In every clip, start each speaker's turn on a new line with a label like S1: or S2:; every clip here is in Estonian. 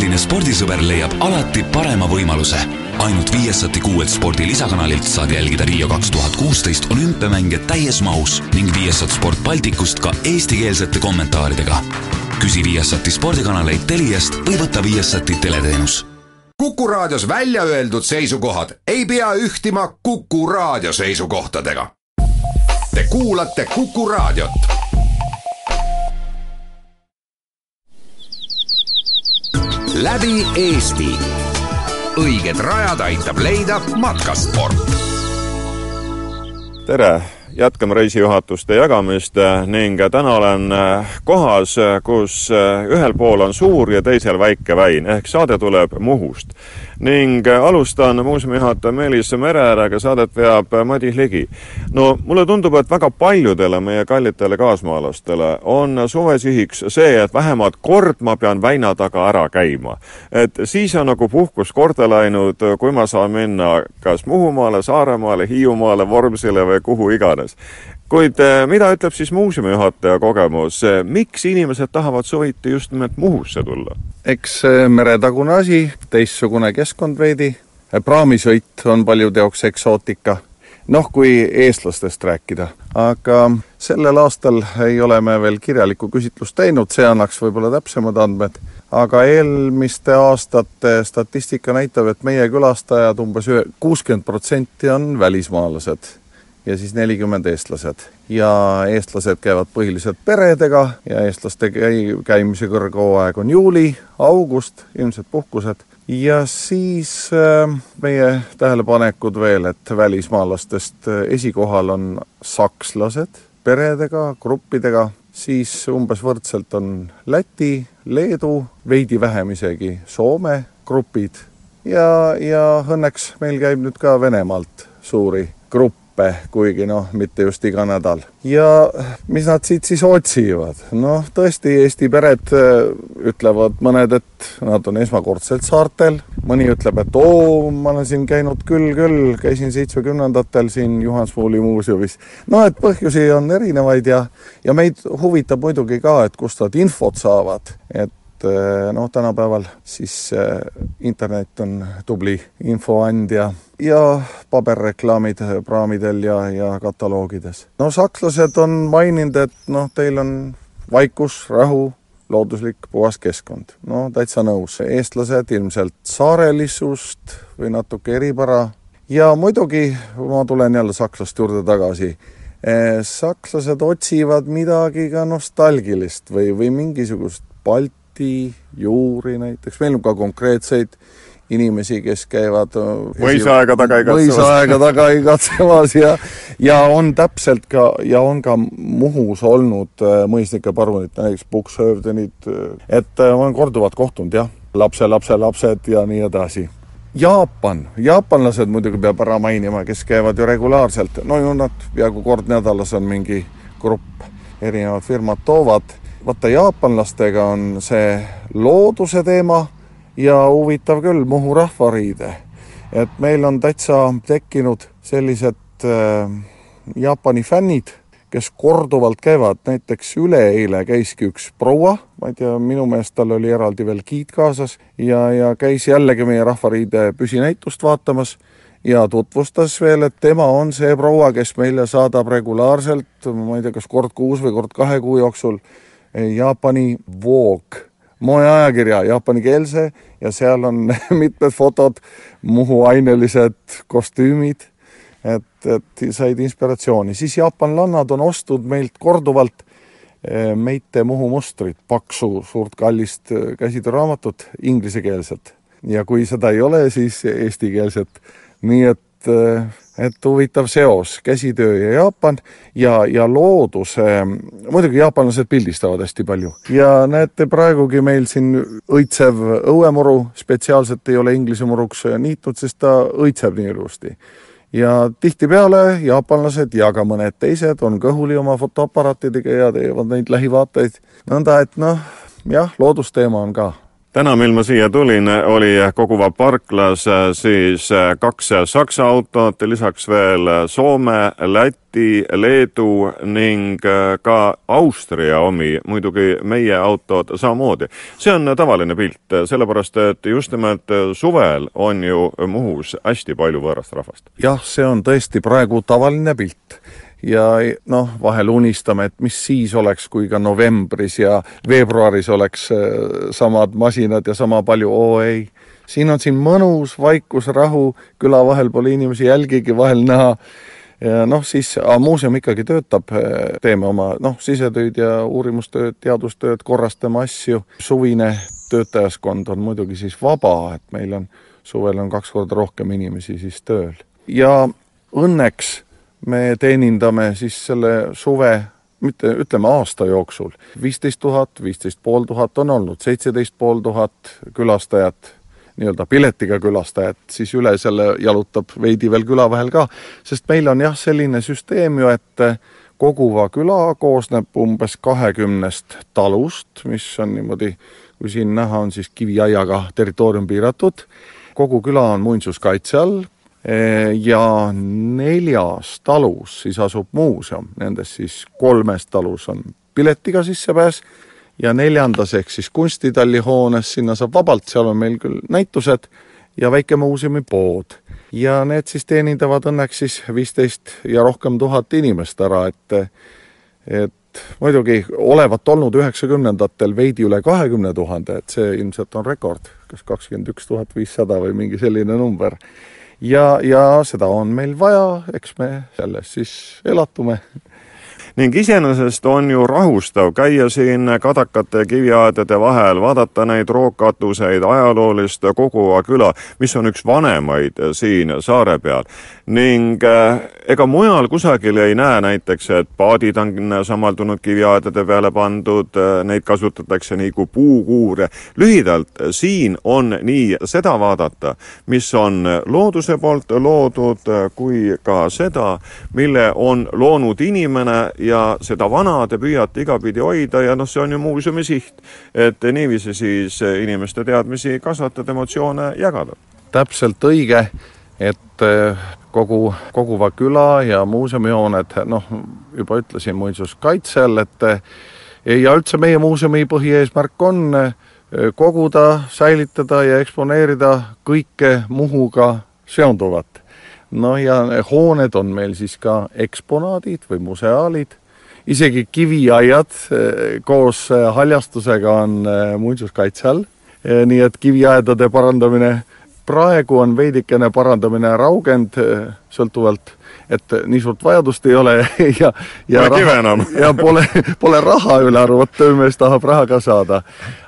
S1: tõeline spordisõber leiab alati parema võimaluse. ainult Viasati kuuelt spordi lisakanalilt saad jälgida Rio kaks tuhat kuusteist olümpiamänge täies mahus ning Viasat Sport Balticust ka eestikeelsete kommentaaridega. küsi Viasati spordikanaleid Teliast või võta Viasati teleteenus
S2: Kuku Raadios välja öeldud seisukohad ei pea ühtima Kuku Raadio seisukohtadega. Te kuulate Kuku Raadiot. Läbi Eesti. õiged rajad aitab leida matkasport.
S3: tere jätkame reisijuhatuste jagamist ning täna olen kohas, kus ühel pool on suur ja teisel väike väin, ehk saade tuleb Muhust ning alustan muuseumijuhataja Meelis Mereäärega, saadet veab Madis Ligi. no mulle tundub, et väga paljudele meie kallitele kaasmaalastele on suvesihiks see, et vähemalt kord ma pean väina taga ära käima. et siis on nagu puhkus korda läinud, kui ma saan minna kas Muhumaale, Saaremaale, Hiiumaale, Vormsile või kuhu iganes kuid eh, mida ütleb siis muuseumijuhataja kogemus, miks inimesed tahavad suviti just nimelt Muhusse tulla?
S4: eks meretagune asi, teistsugune keskkond veidi, praamisõit on paljude jaoks eksootika, noh, kui eestlastest rääkida, aga sellel aastal ei ole me veel kirjalikku küsitlust teinud, see annaks võib-olla täpsemad andmed, aga eelmiste aastate statistika näitab, et meie külastajad umbes kuuskümmend protsenti on välismaalased ja siis nelikümmend eestlased. ja eestlased käivad põhiliselt peredega ja eestlaste käi-, käimise kõrghooaeg on juuli, august, ilmsed puhkused, ja siis äh, meie tähelepanekud veel, et välismaalastest äh, esikohal on sakslased peredega, gruppidega, siis umbes võrdselt on Läti, Leedu, veidi vähem isegi Soome grupid. Ja, ja õnneks meil käib nüüd ka Venemaalt suuri gruppe õppe, kuigi noh, mitte just iga nädal. ja mis nad siit siis otsivad? noh, tõesti, Eesti pered äh, ütlevad mõned, et nad on esmakordselt saartel, mõni ütleb, et oo, ma olen siin käinud küll, küll, käisin seitsmekümnendatel siin Juhansvooli muuseumis. no et põhjusi on erinevaid ja, ja meid huvitab muidugi ka, et kust nad infot saavad, et et noh, tänapäeval siis äh, internet on tubli infoandja ja paberreklaamid praamidel ja, ja kataloogides. no sakslased on maininud, et noh, teil on vaikus, rahu, looduslik puhas keskkond. no täitsa nõus. eestlased ilmselt saarelisust või natuke eripära ja muidugi ma tulen jälle sakslaste juurde tagasi äh, sakslased otsivad midagi ka nostalgilist või, või mingisugust Balti Balti juuri näiteks, meil on ka konkreetseid inimesi, kes käivad
S3: äh, mõisaaega taga
S4: igatsemas. mõisaaega taga igatsemas ja, ja on täpselt ka, ja on ka Muhus olnud äh, mõisnike parunid, näiteks Buxhöfdenid, äh, et olen korduvalt kohtunud jah, lapselapselapsed ja nii edasi. Jaapan, jaapanlased muidugi peab ära mainima, kes käivad ju regulaarselt, no ju nad peaaegu kord nädalas on mingi grupp, erinevad firmad toovad vaata, jaapanlastega on see looduse teema ja huvitav küll, Muhu rahvariide. et meil on täitsa tekkinud sellised äh, Jaapani fännid, kes korduvalt käivad, näiteks üleeile käiski üks proua, ma ei tea, minu meelest tal oli eraldi veel giid kaasas ja, ja käis jällegi meie rahvariide püsinäitust vaatamas ja tutvustas veel, et tema on see proua, kes meile saadab regulaarselt, ma ei tea, kas kord kuus või kord kahe kuu jooksul Jaapani Vogue moeajakirja, jaapanikeelse ja seal on mitmed fotod, Muhu ainelised kostüümid, et, et said inspiratsiooni. siis jaapanlannad on ostnud meilt korduvalt eh, Meite Muhu mustrit, paksu, suurt kallist eh, käsitööraamatut, inglisekeelset. ja kui seda ei ole, siis eestikeelset. nii et eh, et huvitav seos, käsitöö ja Jaapan ja, ja loodus, muidugi jaapanlased pildistavad hästi palju. ja näete, praegugi meil siin õitsev õuemuru spetsiaalselt ei ole inglise muruks niitnud, sest ta õitseb nii ilusti. ja tihtipeale jaapanlased ja ka mõned teised on kõhuli oma fotoaparaatidega ja teevad neid lähivaateid, nõnda et noh, jah, loodusteema on ka
S3: täna, mil ma siia tulin, oli Koguva parklas siis kaks Saksa autot, lisaks veel Soome, Läti, Leedu ning ka Austria omi, muidugi meie autod samamoodi. see on tavaline pilt, sellepärast et just nimelt suvel on ju Muhus hästi palju võõrast rahvast.
S4: jah, see on tõesti praegu tavaline pilt ja noh, vahel unistame, et mis siis oleks, kui ka novembris ja veebruaris oleks äh, samad masinad ja sama palju, oo ei. siin on siin mõnus vaikus, rahu, küla vahel pole inimesi jälgigi vahel näha ja noh, siis muuseum ikkagi töötab, äh, teeme oma noh, sisetöid ja uurimustööd, teadustööd, korrastame asju, suvine töötajaskond on muidugi siis vaba, et meil on, suvel on kaks korda rohkem inimesi siis tööl. ja õnneks me teenindame siis selle suve mitte ütleme aasta jooksul, viisteist tuhat, viisteist pool tuhat on olnud, seitseteist pool tuhat külastajat, nii-öelda piletiga külastajat, siis üle selle jalutab veidi veel küla vahel ka, sest meil on jah, selline süsteem ju, et Koguva küla koosneb umbes kahekümnest talust, mis on niimoodi, kui siin näha, on siis kiviaiaga territoorium piiratud, kogu küla on muinsuskaitse all, ja neljas talus siis asub muuseum, nendest siis kolmes talus on piletiga sissepääs ja neljandas ehk siis kunstitalli hoones, sinna saab vabalt, seal on meil küll näitused ja väike muuseumi pood. ja need siis teenindavad õnneks siis viisteist ja rohkem tuhat inimest ära, et et muidugi olevat olnud üheksakümnendatel veidi üle kahekümne tuhande, et see ilmselt on rekord, kas kakskümmend üks tuhat viissada või mingi selline number ja, ja seda on meil vaja, eks me selles siis elatume
S3: ning iseenesest on ju rahustav käia siin kadakate kiviaedade vahel, vaadata neid roogkatuseid, ajaloolist Koguva küla, mis on üks vanemaid siin saare peal. Ning eh, ega mujal kusagil ei näe näiteks, et paadid on samaldunud kiviaedade peale pandud, eh, neid kasutatakse nagu puukuure. lühidalt, siin on nii seda vaadata, mis on looduse poolt loodud, kui ka seda, mille on loonud inimene ja seda vana te püüate igapidi hoida ja noh, see on ju muuseumi siht, et niiviisi siis inimeste teadmisi kasvatada, emotsioone jagada.
S4: täpselt õige, et eh, kogu Koguva küla ja muuseumihooned, noh, juba ütlesin muinsuskaitse all, et ja üldse meie muuseumi põhieesmärk on eh, koguda, säilitada ja eksponeerida kõike Muhuga seonduvat. No ja hooned on meil siis ka eksponaadid või museaalid, isegi kiviaiad eh, koos eh, haljastusega on muinsuskaitse all, nii et kiviaedade parandamine praegu on veidikene parandamine raugenud, sõltuvalt, et nii suurt vajadust ei ole ja
S3: ja pole kive enam.
S4: ja pole, pole raha ülearu, vot töömees tahab raha ka saada.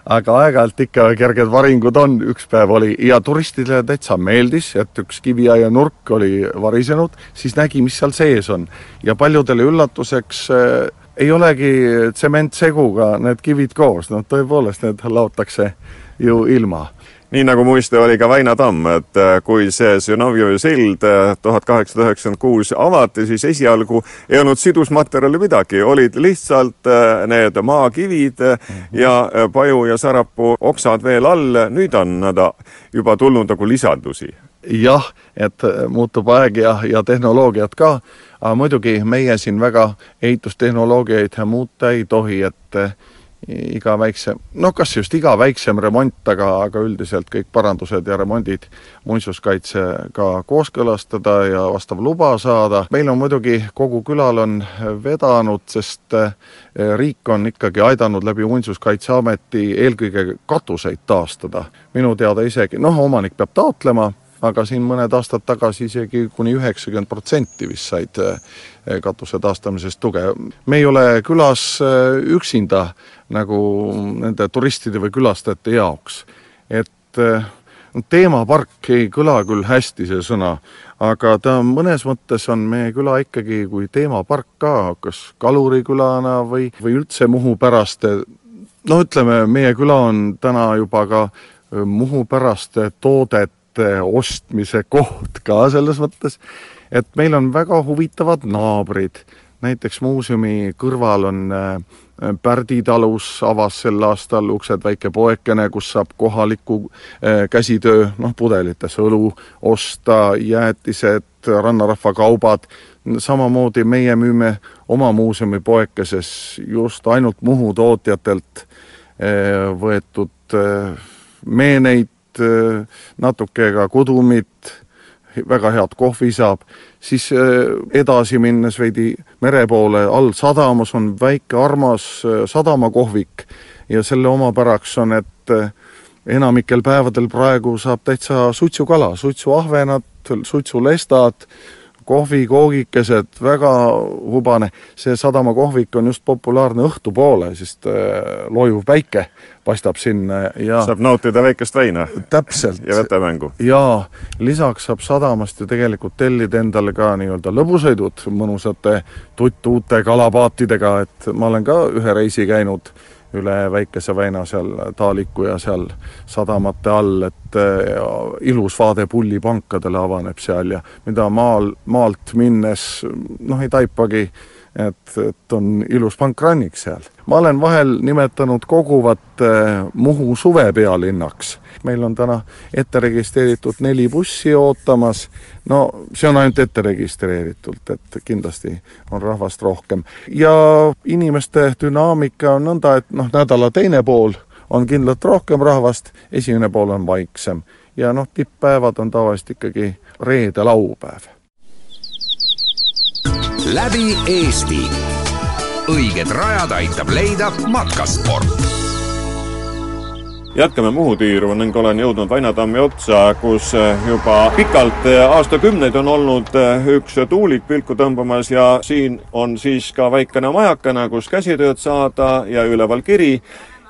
S4: aga aeg-ajalt ikka kerged varingud on, üks päev oli ja turistidele täitsa meeldis, et üks kiviaia nurk oli varisenud, siis nägi, mis seal sees on. ja paljudele üllatuseks äh, ei olegi tsementseguga need kivid koos, noh tõepoolest, need laotakse ju ilma
S3: nii nagu muiste oli ka Väina tamm, et äh, kui see Zinovjevi sild äh, tuhat kaheksasada üheksakümmend kuus avati, siis esialgu ei olnud sidusmaterjali midagi, olid lihtsalt äh, need maakivid ja paju ja sarapuu oksad veel all, nüüd on nad juba tulnud nagu lisandusi.
S4: jah, et muutub aeg ja, ja tehnoloogiad ka, aga muidugi meie siin väga ehitustehnoloogiaid muuta ei tohi, et iga väikse, noh, kas just iga väiksem remont, aga, aga üldiselt kõik parandused ja remondid muinsuskaitsega kooskõlastada ja vastav luba saada. meil on muidugi, kogu külal on vedanud, sest eh, riik on ikkagi aidanud läbi Muinsuskaitseameti eelkõige katuseid taastada. minu teada isegi, noh, omanik peab taotlema, aga siin mõned aastad tagasi isegi kuni üheksakümmend protsenti vist said eh, katuse taastamisest tuge. me ei ole külas eh, üksinda nagu nende turistide või külastajate jaoks. et eh, teemapark ei kõla küll hästi, see sõna, aga ta mõnes mõttes on meie küla ikkagi kui teemapark ka, kas kalurikülana või, või üldse Muhu pärast, no ütleme, meie küla on täna juba ka Muhu päraste toodete ostmise koht ka selles mõttes, et meil on väga huvitavad naabrid, näiteks muuseumi kõrval on äh, Pärdi talus avas sel aastal uksed väike poekene, kus saab kohalikku käsitöö, noh, pudelites õlu osta, jäätised, rannarahva kaubad, samamoodi meie müüme oma muuseumi poekeses just ainult Muhu tootjatelt võetud meeneid, natuke ka kudumit, väga head kohvi saab, siis edasi minnes veidi mere poole, all sadamas on väike armas sadamakohvik. Ja selle omapäraks on, et enamikel päevadel praegu saab täitsa suitsukala, suitsuahvenad, suitsulestad, kohvikoogikesed, väga hubane. see sadamakohvik on just populaarne õhtupoole, sest lojuv päike paistab sinna ja
S3: saab nautida väikest väina.
S4: täpselt.
S3: ja vetemängu.
S4: jaa, lisaks saab sadamast ju tegelikult tellida endale ka nii-öelda lõbusõidud mõnusate tuttuute kalapaatidega, et ma olen ka ühe reisi käinud üle Väikese väina seal Taaliku ja seal sadamate all, et ja, ilus vaade pullipankadele avaneb seal ja mida maal, maalt minnes noh, ei taipagi, et, et on ilus pankrannik seal. ma olen vahel nimetanud koguvat Muhu suvepealinnaks meil on täna ette registreeritud neli bussi ootamas, no see on ainult ette registreeritult, et kindlasti on rahvast rohkem. ja inimeste dünaamika on nõnda, et noh, nädala teine pool on kindlalt rohkem rahvast, esimene pool on vaiksem. ja noh, tipppäevad on tavaliselt ikkagi reede-laupäev.
S2: Läbi Eesti. õiged rajad aitab leida matkasport
S3: jätkame Muhu tiiru ning olen jõudnud Vainatammi otsa, kus juba pikalt, aastakümneid on olnud üks tuulik pilku tõmbamas ja siin on siis ka väikene majakene, kus käsitööd saada ja üleval kiri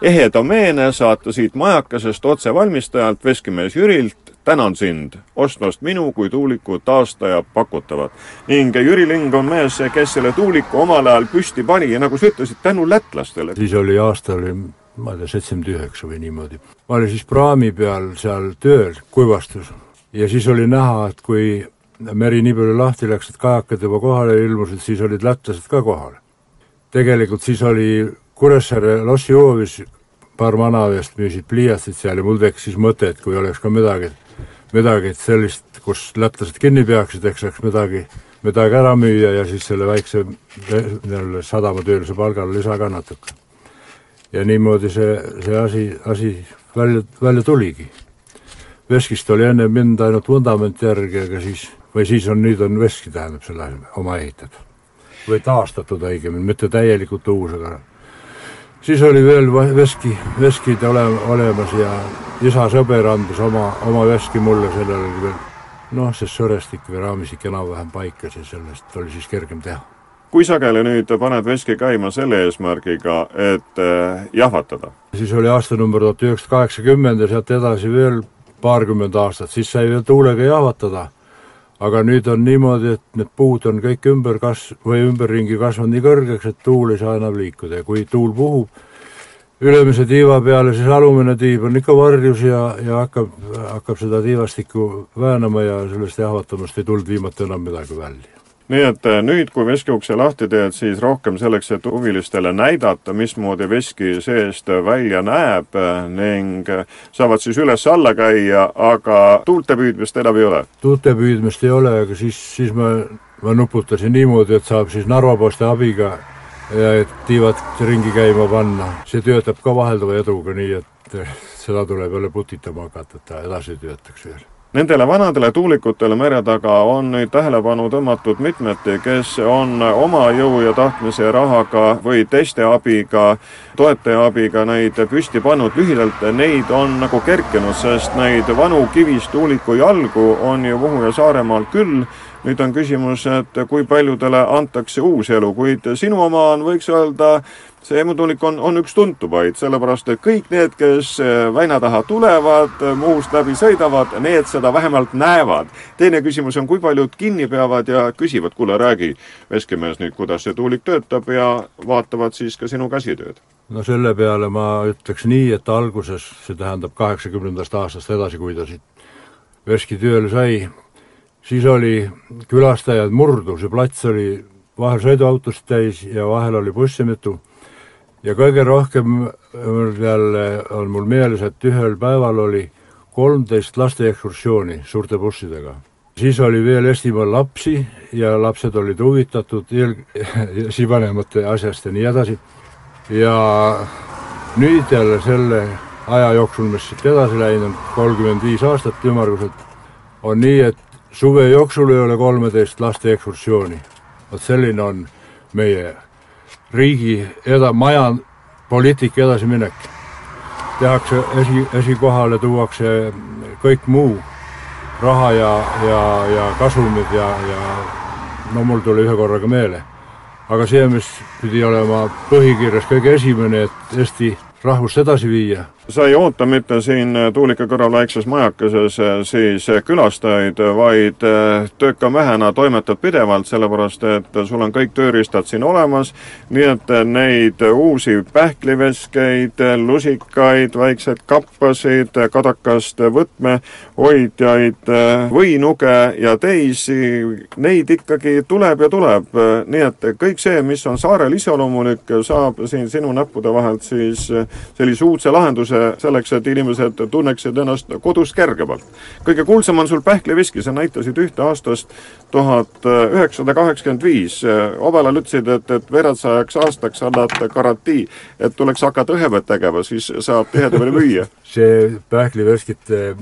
S3: ehe domeene saata siit majakesest otse valmistajalt veskimees Jürilt tänan sind ostmast minu kui tuuliku taastaja pakutavat. ning Jüri Ling on mees, kes selle tuuliku omal ajal püsti pani ja nagu sa ütlesid, tänu lätlastele.
S5: siis oli aasta oli ma ei tea, seitsekümmend üheksa või niimoodi. ma olin siis praami peal seal tööl, kuivastus, ja siis oli näha, et kui meri nii palju lahti läks, et kajakad juba kohale ilmusid, siis olid lätlased ka kohal. tegelikult siis oli Kuressaare lossihoovis paar vanameest müüsid pliiatsid seal ja mul tekkis siis mõte, et kui oleks ka midagi, midagi sellist, kus lätlased kinni peaksid, eks saaks midagi, midagi ära müüa ja siis selle väikse nii-öelda sadamatöölise palgale lisa ka natuke ja niimoodi see, see asi, asi välja, välja tuligi. veskist oli enne mind ainult vundament järgi, aga siis, või siis on, nüüd on veski, tähendab selle oma ehitatud. või taastatud õigemini, mitte täielikult uus, aga siis oli veel veski, veskid ole, olemas ja isa sõber andis oma, oma veski mulle, sellel oli veel noh, see sõrestik või raamistik enam-vähem paikas ja sellest oli siis kergem teha
S3: kui sageli nüüd paned veski käima selle eesmärgiga, et äh, jahvatada?
S5: siis oli aastanumber tuhat üheksasada kaheksakümmend ja sealt edasi veel paarkümmend aastat, siis sai veel tuulega jahvatada. Aga nüüd on niimoodi, et need puud on kõik ümber kas- või ümberringi kasvanud nii kõrgeks, et tuul ei saa enam liikuda. Ja kui tuul puhub, ülemise tiiva peale, siis alumine tiib on ikka varjus ja, ja hakkab, hakkab seda tiivastikku väänama ja sellest jahvatamast ei tulnud viimati enam midagi välja
S3: nii et äh, nüüd, kui veskiukse lahti teed, siis rohkem selleks, et huvilistele näidata, mismoodi veski seest välja näeb äh, ning äh, saavad siis üles-alla käia, aga tuulte püüdmist enam ei ole?
S5: tuulte püüdmist ei ole, aga siis, siis ma, ma nuputasin niimoodi, et saab siis Narva poiste abiga ja et tiivad ringi käima panna. see töötab ka vahelduva eduga, nii et seda tuleb jälle putitama hakata, et ta edasi töötaks veel
S3: Nendele vanadele tuulikutele mere taga on nüüd tähelepanu tõmmatud mitmeti, kes on oma jõu ja tahtmise rahaga või teiste abiga, toetaja abiga neid püsti pannud. lühidalt, neid on nagu kerkinud, sest neid vanu kivist tuuliku jalgu on ju Muhu ja Saaremaal küll nüüd on küsimus, et kui paljudele antakse uus elu, kuid sinu oma on, võiks öelda, see emutuulik on, on üks tuntumaid, sellepärast et kõik need, kes väina taha tulevad, Muhust läbi sõidavad, need seda vähemalt näevad. teine küsimus on, kui paljud kinni peavad ja küsivad, kuule, räägi, veskimees nüüd, kuidas see tuulik töötab ja vaatavad siis ka sinu käsitööd
S5: no selle peale ma ütleks nii, et alguses, see tähendab kaheksakümnendast aastast edasi, kui ta siit veski tööle sai, siis oli külastajad murdu, see plats oli vahel sõiduautost täis ja vahel oli busse mitu ja kõige rohkem jälle on mul meeles, et ühel päeval oli kolmteist lasteekskursiooni suurte bussidega. siis oli veel Eestimaal lapsi ja lapsed olid huvitatud eel-, esivanemate asjast ja nii edasi. ja nüüd jälle selle aja jooksul, mis siit edasi läinud, kolmkümmend viis aastat ümmarguselt, on nii, et suve jooksul ei ole kolmeteist laste ekskursiooni. vot selline on meie riigi eda-, maja poliitika edasiminek. tehakse esi, esikohale tuuakse kõik muu, raha ja, ja, ja kasumid ja, ja no mul tuli ühe korraga meele. aga see, mis pidi olema põhikirjas kõige esimene, et Eesti rahvust edasi viia.
S3: Sa ei oota mitte siin Tuulika kõrval väikses majakeses eh, siis külastajaid, vaid eh, töökamehena toimetad pidevalt, sellepärast et sul on kõik tööriistad siin olemas, nii et neid uusi pähkliveskeid, lusikaid, väikseid kappasid, kadakast võtmehoidjaid, võinuge ja teisi, neid ikkagi tuleb ja tuleb, nii et kõik see, mis on saarel iseloomulik, saab siin sinu näppude vahelt siis sellise uudse lahenduse selleks, et inimesed tunneksid ennast kodus kergemalt. kõige kuulsam on sul pähkliviski, sa näitasid ühte aastast tuhat üheksasada kaheksakümmend viis. Obelal ütlesid, et, et veerandsajaks aastaks annad garantii, et tuleks hakata õhevõtt tegema, siis saab tihedamini müüa.
S5: see pähkliveskite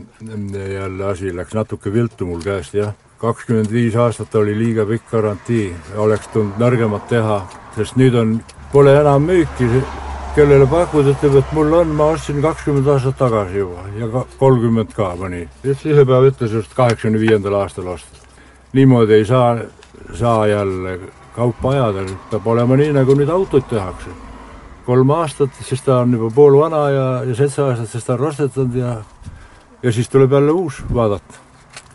S5: jälle asi läks natuke viltu mul käest, jah. kakskümmend viis aastat oli liiga pikk garantii, oleks tulnud nõrgemat teha, sest nüüd on, pole enam müüki kellele pakud, ütleb, et mul on, ma ostsin kakskümmend aastat tagasi juba ja kolmkümmend ka mõni. ühe päeva ütles just kaheksakümne viiendal aastal ostis. niimoodi ei saa, saa jälle kaupa ajada, peab olema nii, nagu nüüd autod tehakse. kolm aastat, siis ta on juba poolvana ja, ja seitse aastat, siis ta on rostetatud ja ja siis tuleb jälle uus vaadata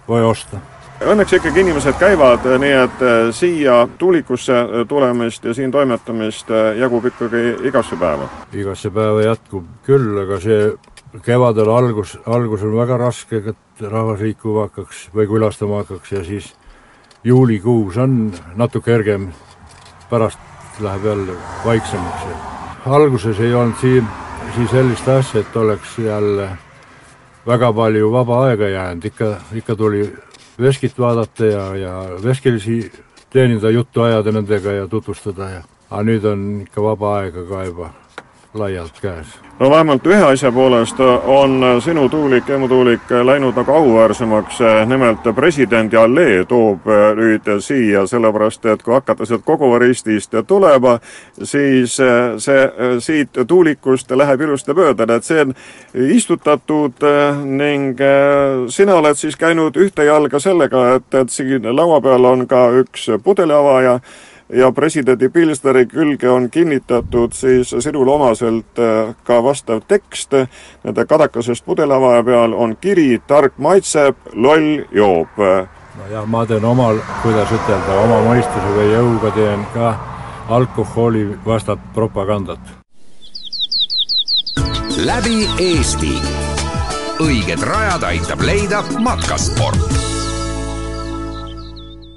S5: või osta
S3: Õnneks ikkagi inimesed käivad, nii et eh, siia tuulikusse tulemist ja siin toimetamist eh, jagub ikkagi igasse päeva?
S5: igasse päeva jätkub küll, aga see kevadel algus, algus on väga raske, et rahvas liikuma hakkaks või külastama hakkaks ja siis juulikuus on natuke kergem, pärast läheb jälle vaiksemaks alguses ei olnud siin, siin sellist asja, et oleks jälle väga palju vaba aega jäänud, ikka, ikka tuli veskit vaadata ja, ja veskilisi teenida, juttu ajada nendega ja tutvustada ja aga nüüd on ikka vaba aega ka juba laialt käes.
S3: No vähemalt ühe asja poolest on sinu tuulik, emutuulik läinud nagu auväärsemaks, nimelt presidendi allee toob nüüd siia, sellepärast et kui hakata sealt Koguva-Ristist tulema, siis see siit tuulikust läheb ilusti mööda, et see on istutatud ning sina oled siis käinud ühte jalga sellega, et, et siin laua peal on ka üks pudeliavaja, ja presidendi Pilsneri külge on kinnitatud siis sinule omaselt äh, ka vastav tekst. Nende kadakasest pudelavaja peal on kiri Tark maitseb, loll joob.
S5: nojah, ma teen omal, kuidas ütelda, oma mõistuse või jõuga teen ka alkoholi vastat propagandat.
S2: läbi Eesti. õiged rajad aitab leida matkasport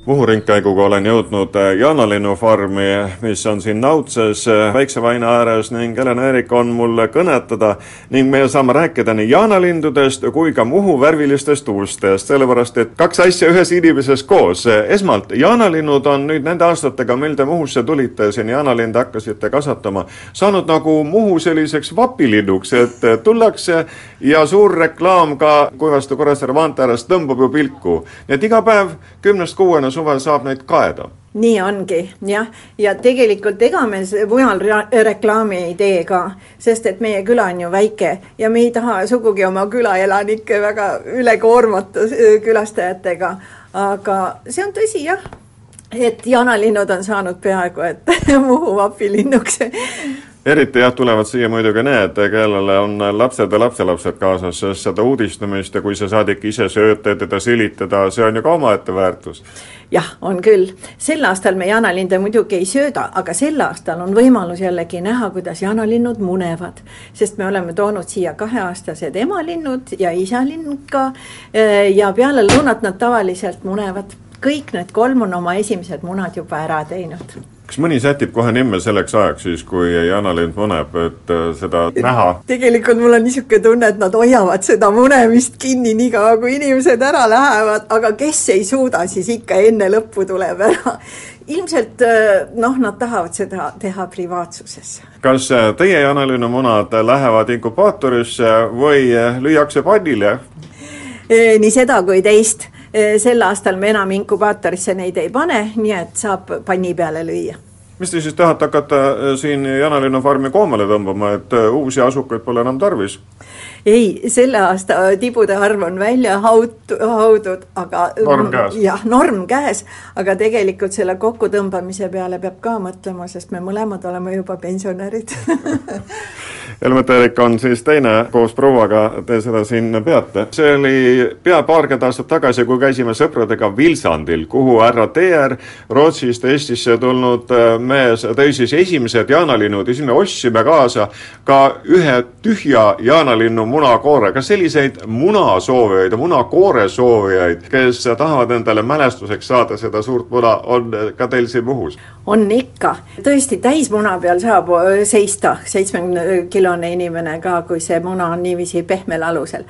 S3: Muhu ringkäiguga olen jõudnud äh, Jaanalinnu farmi, mis on siin Nautses äh, Väikse Vaina ääres ning Helen Eerik on mulle kõnetada ning me saame rääkida nii jaanalindudest kui ka Muhu värvilistest uustest, sellepärast et kaks asja ühes inimeses koos. esmalt, jaanalinnud on nüüd nende aastatega, mil te Muhusse tulite, siin jaanalinde hakkasite kasvatama, saanud nagu Muhu selliseks vapilinnuks, et tullakse ja suur reklaam ka Kuivastu Kuressaare maantee ääres tõmbab ju pilku. nii et iga päev kümnest kuueni suvel saab neid kaeda.
S6: Nii ongi jah, ja tegelikult ega me mujal reklaami ei tee ka, sest et meie küla on ju väike ja me ei taha sugugi oma külaelanikke väga üle koormata külastajatega. aga see on tõsi jah, et jaanalinnud on saanud peaaegu et Muhu vapilinnuks
S3: eriti jah, tulevad siia muidugi need, kellele on lapsed ja lapselapsed kaasas, sest seda uudistamist ja kui sa saadik ise sööd, teda sülitada, see on ju ka omaette väärtus.
S6: jah, on küll. sel aastal me jaanalinde muidugi ei sööda, aga sel aastal on võimalus jällegi näha, kuidas jaanalinnud munevad. sest me oleme toonud siia kaheaastased emalinnud ja isalinnud ka ja peale lõunat nad tavaliselt munevad kõik need kolm on oma esimesed munad juba ära teinud
S3: kas mõni sätib kohe nimme selleks ajaks siis, kui jaanalind muneb, et äh, seda näha?
S6: tegelikult mul on niisugune tunne, et nad hoiavad seda munemist kinni niikaua, kui inimesed ära lähevad, aga kes ei suuda, siis ikka enne lõppu tuleb ära. ilmselt äh, noh, nad tahavad seda teha privaatsuses.
S3: kas äh, teie jaanalinnu munad lähevad inkubaatorisse või lüüakse pannile?
S6: nii seda kui teist sel aastal me enam inkubaatorisse neid ei pane, nii et saab panni peale lüüa.
S3: mis te siis tahate hakata siin Janalinna farmi koomale tõmbama, et uusi asukaid pole enam tarvis?
S6: ei, selle aasta tibude arv on välja haut-, haudud, aga
S3: norm käes.
S6: jah, norm käes, aga tegelikult selle kokkutõmbamise peale peab ka mõtlema, sest me mõlemad oleme juba pensionärid
S3: Helmet Eerik on siis teine koos prouaga, te seda siin peate. see oli pea paarkümmend aastat tagasi, kui käisime sõpradega Vilsandil, kuhu härra Teer, Rootsist Eestisse tulnud äh, mees, tõi siis esimesed jaanalinnud ja siis me ostsime kaasa ka ühe tühja jaanalinnu munakoore. kas selliseid munasoovijaid ja munakoore soovijaid, kes tahavad endale mälestuseks saada seda suurt muna, on ka teil siin Muhus?
S6: on ikka, tõesti täismuna peal saab seista seitsmekümne kilo kilone inimene ka, kui see muna on niiviisi pehmel alusel.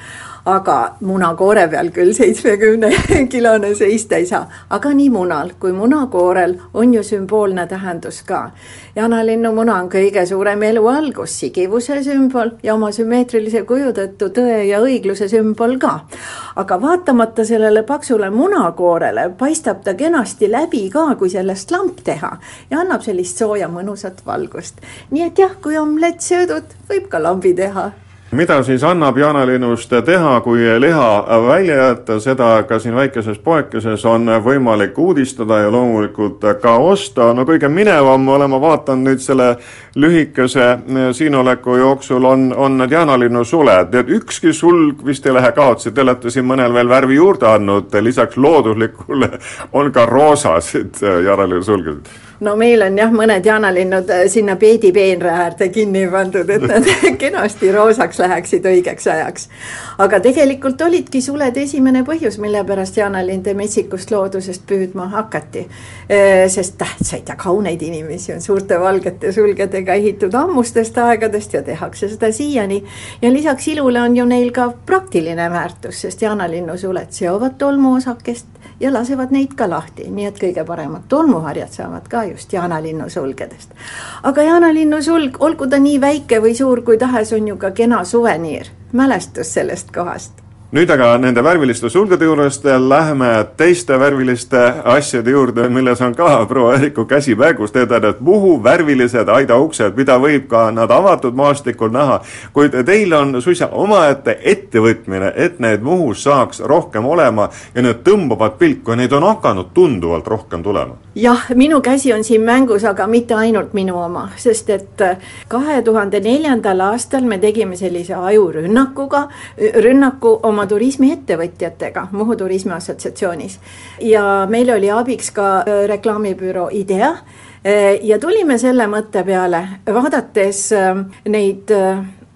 S6: Aga munakoore peal küll seitsmekümne kilone seista ei saa, aga nii munal kui munakoorel on ju sümboolne tähendus ka. jaanalinnu muna on kõige suurem elu algus, sigivuse sümbol ja oma sümmeetrilise kuju tõttu tõe ja õigluse sümbol ka. aga vaatamata sellele paksule munakoorele paistab ta kenasti läbi ka, kui sellest lamp teha ja annab sellist sooja mõnusat valgust. nii et jah, kui omlett söödud, võib ka lambi teha
S3: mida siis annab jaanalinnust teha, kui liha välja jätta, seda ka siin väikeses poekeses on võimalik uudistada ja loomulikult ka osta. no kõige minevam olen ma vaadanud nüüd selle lühikese siinoleku jooksul on, on need jaanalinnu suled, et ükski sulg vist ei lähe kaotsi, te olete siin mõnel veel värvi juurde andnud, lisaks looduslikule on ka roosasid jaanalinnu sulgesid
S6: no meil on jah, mõned jaanalinnud äh, sinna peedipeenra äärde kinni pandud, et nad kenasti roosaks läheksid õigeks ajaks. aga tegelikult olidki suled esimene põhjus, mille pärast jaanalinde metsikust loodusest püüdma hakati. Äh, sest tähtsaid ja kauneid inimesi on suurte valgete sulgedega ehitud ammustest aegadest ja tehakse seda siiani. ja lisaks ilule on ju neil ka praktiline väärtus, sest jaanalinnu suled seovad tolmuosakest ja lasevad neid ka lahti, nii et kõige paremad tolmuharjad saavad ka just jaanalinnu sulgedest. aga jaanalinnu sulg, olgu ta nii väike või suur kui tahes, on ju ka kena suveniir, mälestus sellest kohast
S3: nüüd aga nende värviliste sulgede juurest lähme teiste värviliste asjade juurde, milles on ka proua Eriku käsi mängus, on need Muhu värvilised aidauksed, mida võib ka nad avatud maastikul näha, kuid teil on suisa omaette ettevõtmine, et need Muhus saaks rohkem olema ja need tõmbavad pilku. Ja neid on hakanud tunduvalt rohkem tulema.
S6: jah, minu käsi on siin mängus, aga mitte ainult minu oma, sest et kahe tuhande neljandal aastal me tegime sellise ajurünnakuga, rünnaku oma oma turismiettevõtjatega Muhu Turismi Assotsiatsioonis. ja meil oli abiks ka äh, reklaamibüroo IDEA. Äh, ja tulime selle mõtte peale, vaadates äh, neid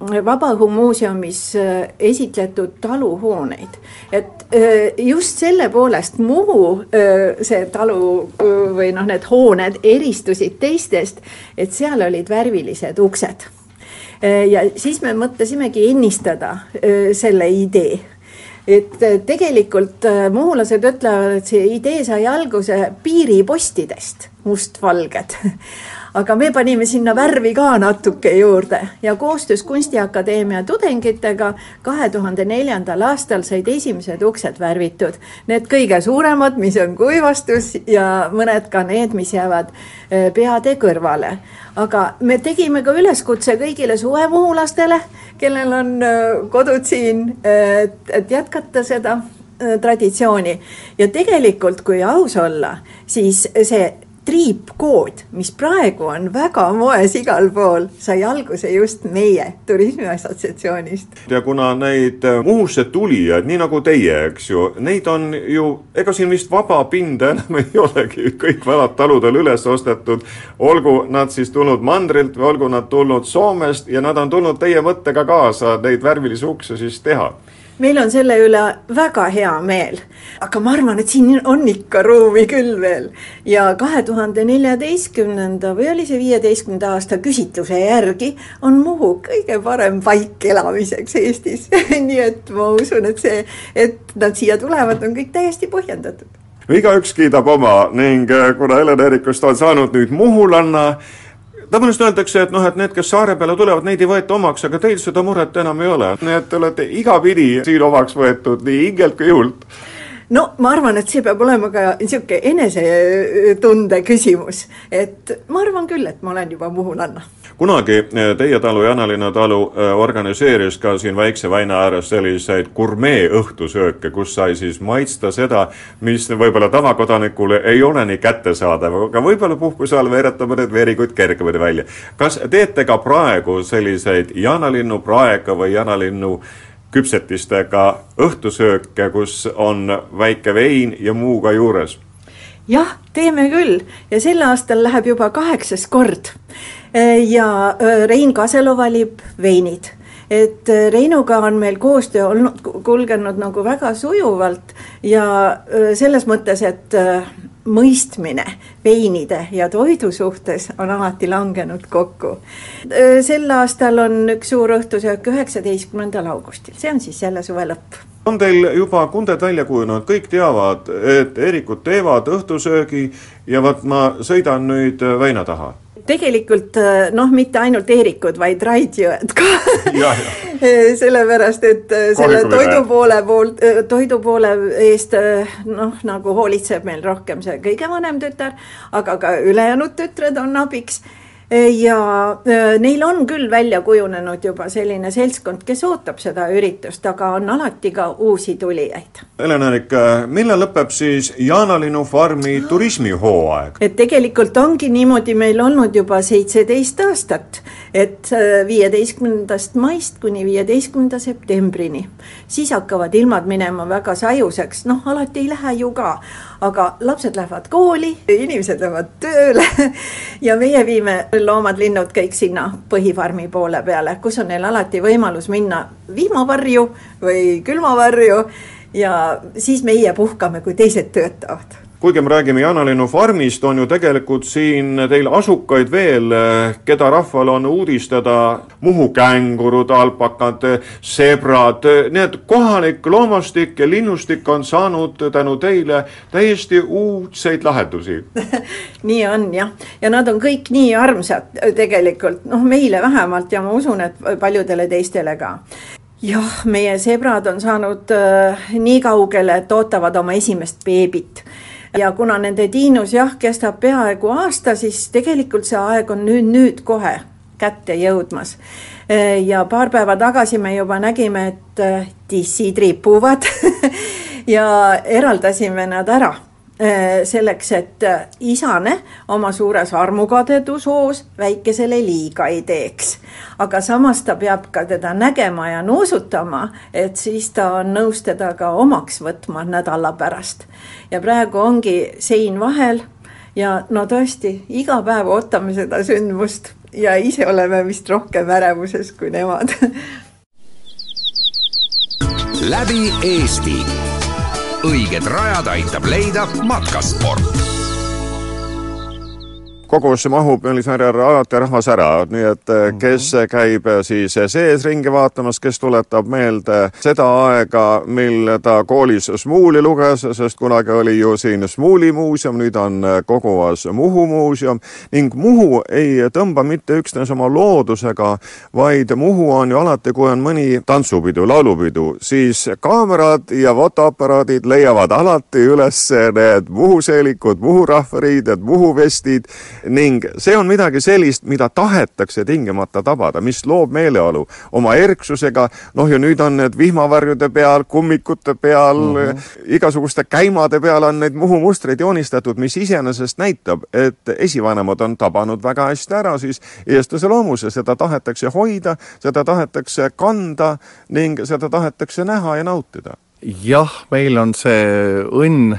S6: Vabaõhumuuseumis esitletud taluhooneid, et just selle poolest Muhu see talu või noh, need hooned eristusid teistest, et seal olid värvilised uksed. Ja siis me mõtlesimegi ennistada selle idee et äh, tegelikult äh, muhulased ütlevad, et see idee sai alguse piiripostidest, mustvalged aga me panime sinna värvi ka natuke juurde ja koostöös Kunstiakadeemia tudengitega kahe tuhande neljandal aastal said esimesed uksed värvitud. Need kõige suuremad, mis on kuivastus ja mõned ka need, mis jäävad äh, peade kõrvale. aga me tegime ka üleskutse kõigile suvemuhulastele, kellel on äh, kodud siin, et, jätkata seda äh, traditsiooni ja tegelikult, kui aus olla, siis see triipkood, mis praegu on väga moes igal pool, sai alguse just meie Turismi Assotsiatsioonist.
S3: ja kuna neid äh, Muhusse tulijaid, nii nagu teie, eks ju, neid on ju, ega siin vist vaba pinda enam ei olegi, kõik vanad talud on üles ostetud, olgu nad siis tulnud mandrilt või olgu nad tulnud Soomest ja nad on tulnud teie mõttega kaasa neid värvilisi ukse siis teha
S6: meil on selle üle väga hea meel, aga ma arvan, et siin on ikka ruumi küll veel. ja kahe tuhande neljateistkümnenda või oli see viieteistkümnenda aasta küsitluse järgi on Muhu kõige parem paik elamiseks Eestis. Nii et ma usun, et see, et nad siia tulevad, on kõik täiesti põhjendatud.
S3: Igaüks kiidab oma ning äh, kuna Helen Eerikust on saanud nüüd muhulanna, tavaliselt öeldakse, et noh, et need, kes saare peale tulevad, neid ei võeta omaks, aga teil seda muret enam ei ole. nii et te olete igapidi siin omaks võetud nii hingelt kui jõult
S6: no ma arvan, et see peab olema ka niisugune enesetunde küsimus, et ma arvan küll, et ma olen juba muhulanna.
S3: Kunagi eh, teie talu, Janalinna talu eh, organiseeris ka siin Väikse väina ääres selliseid gurmee õhtusööke, kus sai siis maitsta seda, mis võib-olla tavakodanikule ei ole nii kättesaadav, aga võib-olla puhkuse all veereta mõned veerikuid kergemini välja. kas teete ka praegu selliseid jaanalinnu praeka või jaanalinnu küpsetistega õhtusööke, kus on väike vein ja muu ka juures?
S6: jah, teeme küll ja sel aastal läheb juba kaheksas kord. Ja Rein Kaselo valib veinid et Reinuga on meil koostöö olnud, kulgenud nagu väga sujuvalt ja selles mõttes, et mõistmine veinide ja toidu suhtes on alati langenud kokku. sel aastal on üks suur õhtusöök üheksateistkümnendal augustil, see on siis selle suve lõpp.
S3: on teil juba kunded välja kujunenud, kõik teavad, et Eerikud teevad õhtusöögi ja vot ma sõidan nüüd väina taha
S6: tegelikult äh, noh, mitte ainult Eerikud, vaid Raidjõed ka. Sellepärast, et äh, selle toidu poole poolt, äh, toidu poole eest noh, nagu hoolitseb meil rohkem see kõige vanem tütar, aga ka ülejäänud tütred on abiks ja äh, neil on küll välja kujunenud juba selline seltskond, kes ootab seda üritust, aga on alati ka uusi tulijaid.
S3: Helen-Erik, millal lõpeb siis Jaanalinnu farmi turismihooaeg?
S6: et tegelikult ongi niimoodi meil olnud juba seitseteist aastat, et äh, viieteistkümnendast maist kuni viieteistkümnenda septembrini. siis hakkavad ilmad minema väga sajuseks, noh, alati ei lähe ju ka. Aga lapsed lähevad kooli, inimesed lähevad tööle ja meie viime loomad-linnud kõik sinna põhifarmi poole peale, kus on neil alati võimalus minna vihmavarju või külmavarju. Ja siis meie puhkame, kui teised töötavad
S3: kuigi me räägime Jaanalinnu farmist, on ju tegelikult siin teil asukaid veel, keda rahval on uudistada, Muhu kängurud, alpakad, sebrad, nii et kohalik loomastik ja linnustik on saanud tänu teile täiesti uudseid lahendusi.
S6: Nii on jah, ja nad on kõik nii armsad tegelikult, noh meile vähemalt ja ma usun, et paljudele teistele ka. Jah, meie sebrad on saanud äh, nii kaugele, et ootavad oma esimest beebit ja kuna nende tiinus jah, kestab peaaegu aasta, siis tegelikult see aeg on nüüd, nüüd kohe kätte jõudmas. ja paar päeva tagasi me juba nägime, et tissid ripuvad ja eraldasime nad ära selleks, et äh, isane oma suures armukadedushoos väikesele liiga ei teeks. aga samas ta peab ka teda nägema ja nuusutama, et siis ta on nõus teda ka omaks võtma nädala pärast. ja praegu ongi sein vahel ja no tõesti, iga päev ootame seda sündmust ja ise oleme vist rohkem ärevuses kui nemad
S2: läbi Eesti õiged rajad aitab leida matkasport
S3: kogusse mahub Meelismäärjal alati rahvas ära, nii et mhm. kes käib siis sees ringi vaatamas, kes tuletab meelde seda aega, mil ta koolis Smuuli luges, sest kunagi oli ju siin Smuuli muuseum, nüüd on Koguvas Muhu muuseum ning Muhu ei tõmba mitte üksnes oma loodusega, vaid Muhu on ju alati, kui on mõni tantsupidu, laulupidu, siis kaamerad ja fotoaparaadid leiavad alati üles need Muhu seelikud, Muhu rahvariided, Muhu vestid ning see on midagi sellist, mida tahetakse tingimata tabada, mis loob meeleolu oma erksusega, noh ja nüüd on need vihmavarjude peal, kummikute peal mm, -hmm. igasuguste käimade peal on neid Muhu mustreid joonistatud, mis iseenesest näitab, et esivanemad on tabanud väga hästi ära siis eestlase loomuse, seda tahetakse hoida, seda tahetakse kanda ning seda tahetakse näha ja nautida.
S4: jah, meil on see õnn,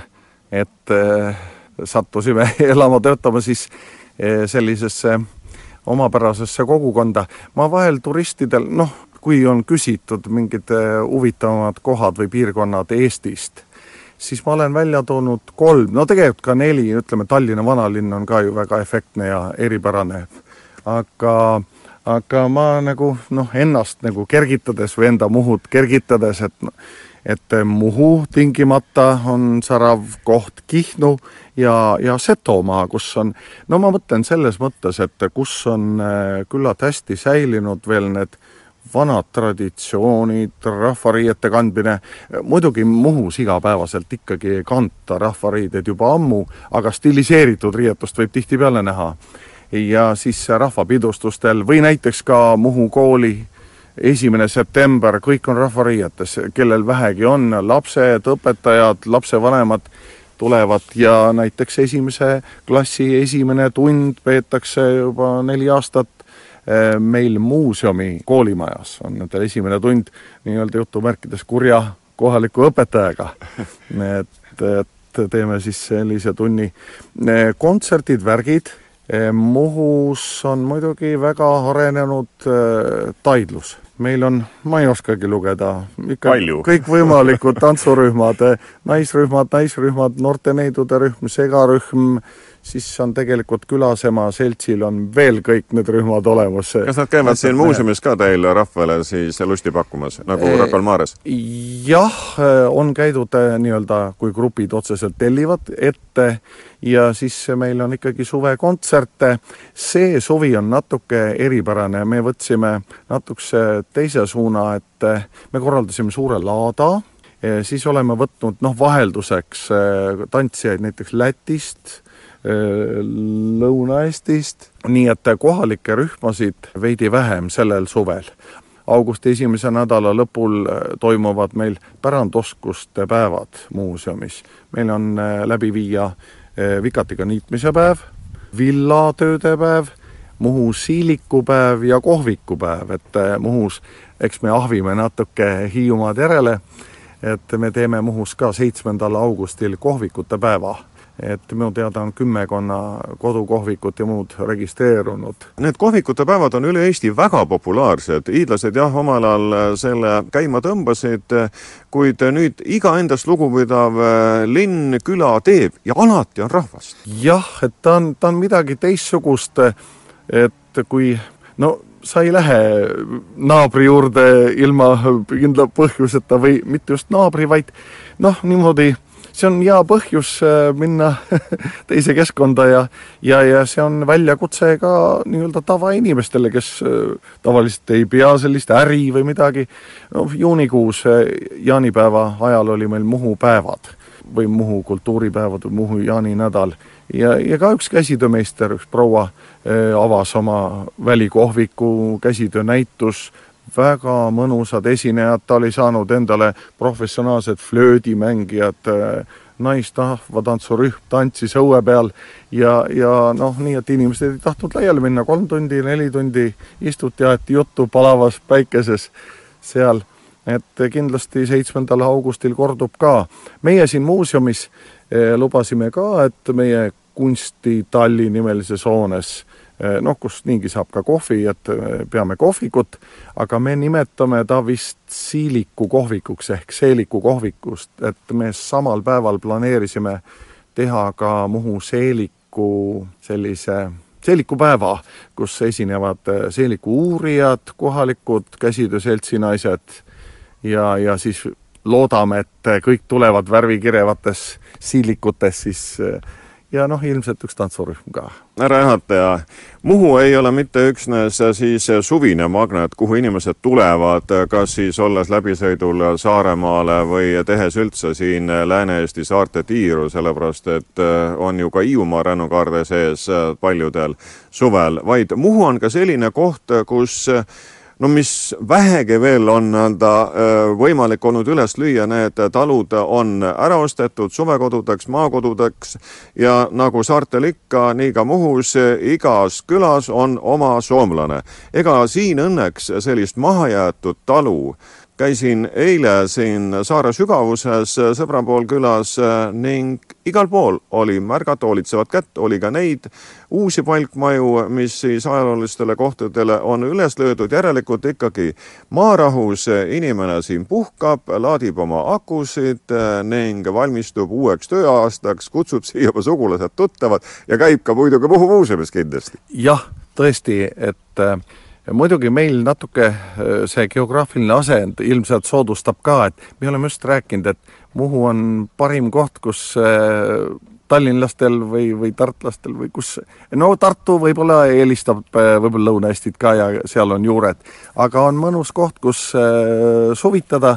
S4: et äh, sattusime elama, töötama siis eh, sellisesse omapärasesse kogukonda. ma vahel turistidel, noh, kui on küsitud mingid huvitavamad kohad või piirkonnad Eestist, siis ma olen välja toonud kolm, no tegelikult ka neli, ütleme Tallinna vanalinn on ka ju väga efektne ja eripärane, aga aga ma nagu noh, ennast nagu kergitades või enda Muhut kergitades, et et Muhu tingimata on särav koht Kihnu ja, ja Setomaa, kus on, no ma mõtlen selles mõttes, et kus on äh, küllalt hästi säilinud veel need vanad traditsioonid, rahvariiete kandmine, muidugi Muhus igapäevaselt ikkagi ei kanta rahvariideid juba ammu, aga stiliseeritud riietust võib tihtipeale näha. Ja siis rahvapidustustel või näiteks ka Muhu kooli esimene september, kõik on rahvariietes, kellel vähegi on, lapsed, õpetajad, lapsevanemad tulevad ja näiteks esimese klassi esimene tund peetakse juba neli aastat eh, meil muuseumi koolimajas, on nendel esimene tund nii-öelda jutumärkides kurja kohaliku õpetajaga. et, et teeme siis sellise tunni. Eh, kontserdid, värgid Muhus on muidugi väga arenenud äh, taidlus. meil on, ma ei oskagi lugeda, ikka Palju. kõikvõimalikud tantsurühmad, naisrühmad, naisrühmad, noorteneidude rühm, segarühm, siis on tegelikult Külasema seltsil on veel kõik need rühmad olemas.
S3: kas nad käivad siin muuseumis ka teil rahvale siis lusti pakkumas, nagu Rocca al Mares?
S4: jah, on käidud äh, nii-öelda, kui grupid otseselt tellivad ette ja siis meil on ikkagi suvekontserte. see suvi on natuke eripärane, me võtsime natukese teise suuna, et me korraldasime suure laada, siis oleme võtnud noh, vahelduseks tantsijaid näiteks Lätist, Lõuna-Eestist, nii et kohalikke rühmasid veidi vähem sellel suvel. augusti esimese nädala lõpul äh, toimuvad meil pärandoskuste päevad muuseumis. meil on äh, läbi viia vikatiga niitmise päev, villatööde päev, Muhu siilikupäev ja kohvikupäev, et Muhus eks me ahvime natuke Hiiumaad järele, et me teeme Muhus ka seitsmendal augustil kohvikute päeva et minu teada on kümmekonna kodukohvikut ja muud registreerunud.
S3: Need kohvikute päevad on üle Eesti väga populaarsed, hiidlased jah, omal ajal selle käima tõmbasid, kuid nüüd iga endast lugupidav äh, linn, küla teeb ja alati on rahvast.
S4: jah, et ta on, ta on midagi teistsugust, et kui no sa ei lähe naabri juurde ilma kindla põhjuseta või mitte just naabri, vaid noh, niimoodi see on hea põhjus äh, minna teise keskkonda ja, ja, ja see on väljakutse ka nii-öelda tavainimestele, kes äh, tavaliselt ei pea sellist äri või midagi. noh, juunikuus äh, jaanipäeva ajal oli meil Muhu päevad või Muhu kultuuripäevad või Muhu jaaninädal ja, ja ka üks käsitöömeister, üks proua avas oma välikohviku, käsitöönäitus väga mõnusad esinejad, ta oli saanud endale professionaalsed flöödimängijad, naistahvatantsurühm tantsis õue peal ja, ja noh, nii et inimesed ei tahtnud laiali minna, kolm tundi, neli tundi istuti, aeti juttu palavas päikeses seal, et kindlasti seitsmendal augustil kordub ka. meie siin muuseumis eh, lubasime ka, et meie kunstitalli nimelises hoones noh, kus niigi saab ka kohvi, et eh, peame kohvikut, aga me nimetame ta vist Siiliku kohvikuks ehk Seeliku kohvikust, et me samal päeval planeerisime teha ka Muhu Seeliku sellise seelikupäeva, kus esinevad eh, seeliku uurijad, kohalikud käsitöö seltsinaised ja, ja siis loodame, et kõik tulevad värvikirevates siilikutes siis ja noh, ilmselt üks tantsurühm ka.
S3: härra juhataja, Muhu ei ole mitte üksnes siis suvine magnet, kuhu inimesed tulevad, kas siis olles läbisõidul Saaremaale või tehes üldse siin Lääne-Eesti saarte tiiru, sellepärast et on ju ka Hiiumaa rännukaarde sees paljudel suvel, vaid Muhu on ka selline koht, kus no mis vähegi veel on nii-öelda võimalik olnud üles lüüa, need talud on ära ostetud suvekodudeks, maakodudeks ja nagu saartel ikka, nii ka Muhus, igas külas on oma soomlane. ega siin õnneks sellist mahajäetud talu käisin eile siin saare sügavuses sõbra pool külas ning igal pool oli märgata hoolitsevat kätt, oli ka neid uusi palkmaju, mis siis ajaloolistele kohtadele on üles löödud, järelikult ikkagi maarahus inimene siin puhkab, laadib oma akusid ning valmistub uueks tööaastaks, kutsub siia oma sugulased-tuttavad ja käib ka muidugi Muhu muuseumis kindlasti.
S4: jah, tõesti, et äh, muidugi meil natuke äh, see geograafiline asend ilmselt soodustab ka, et me oleme just rääkinud, et Muhu on parim koht, kus äh, tallinlastel või, või tartlastel või kus, no Tartu võib-olla eelistab võib-olla Lõuna-Eestit ka ja seal on juured, aga on mõnus koht, kus suvitada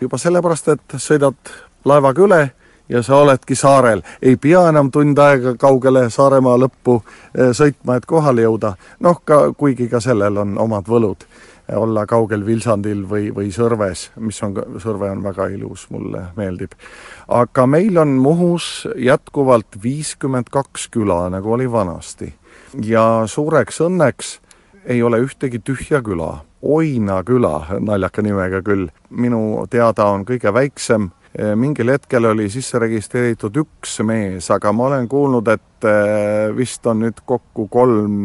S4: juba sellepärast, et sõidad laevaga üle ja sa oledki saarel. ei pea enam tund aega kaugele Saaremaa lõppu eh, sõitma, et kohale jõuda. noh, ka, kuigi ka sellel on omad võlud, olla kaugel Vilsandil või, või Sõrves, mis on, Sõrve on väga ilus, mulle meeldib. aga meil on Muhus jätkuvalt viiskümmend kaks küla, nagu oli vanasti. ja suureks õnneks ei ole ühtegi tühja küla. Oina küla, naljaka nimega küll, minu teada on kõige väiksem Eh, mingil hetkel oli sisse registreeritud üks mees, aga ma olen kuulnud, et eh, vist on nüüd kokku kolm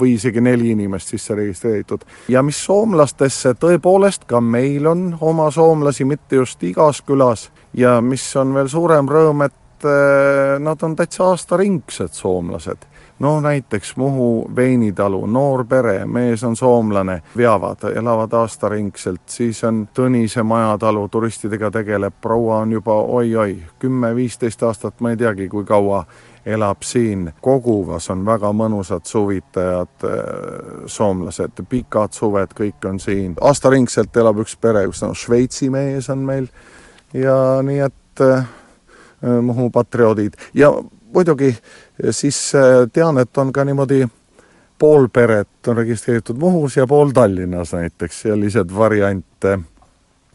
S4: või isegi neli inimest sisse registreeritud. ja mis soomlastesse, tõepoolest ka meil on oma soomlasi, mitte just igas külas, ja mis on veel suurem rõõm, et eh, nad on täitsa aastaringsed soomlased no näiteks Muhu veinitalu, noor pere, mees on soomlane, veavad, elavad aastaringselt, siis on Tõnise majatalu, turistidega tegeleb, proua on juba oi-oi, kümme-viisteist aastat, ma ei teagi, kui kaua elab siin. Koguvas on väga mõnusad suvitajad, äh, soomlased, pikad suved, kõik on siin. aastaringselt elab üks pere, kus on Šveitsi mees on meil ja nii et äh, Muhu patrioodid ja muidugi siis äh, tean, et on ka niimoodi pool peret on registreeritud Muhus ja pool Tallinnas näiteks, sellised variante.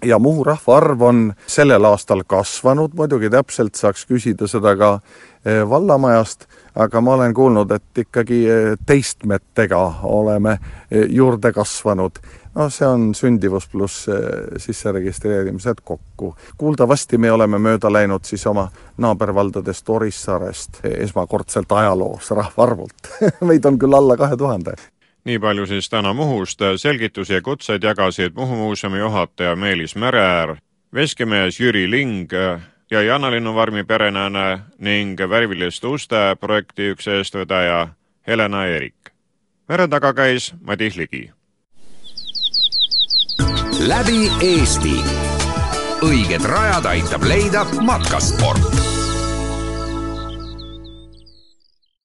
S4: ja Muhu rahvaarv on sellel aastal kasvanud, muidugi täpselt saaks küsida seda ka äh, vallamajast, aga ma olen kuulnud, et ikkagi äh, teistmetega oleme juurde kasvanud no see on sündivus pluss eh, sisseregistreerimised kokku. kuuldavasti me oleme mööda läinud siis oma naabervaldadest Orissaarest esmakordselt ajaloos rahvaarvult meid on küll alla kahe tuhande
S3: nii palju siis täna Muhust, selgitusi ja kutseid jagasid Muhu muuseumi juhataja Meelis Mereäär, veskimees Jüri Ling ja Janna-Linnu Varmi perenääne ning värviliste uste projekti üks eestvedaja Helena Eerik. mere taga käis Madis Ligi
S2: läbi Eesti. õiged rajad aitab leida matkasport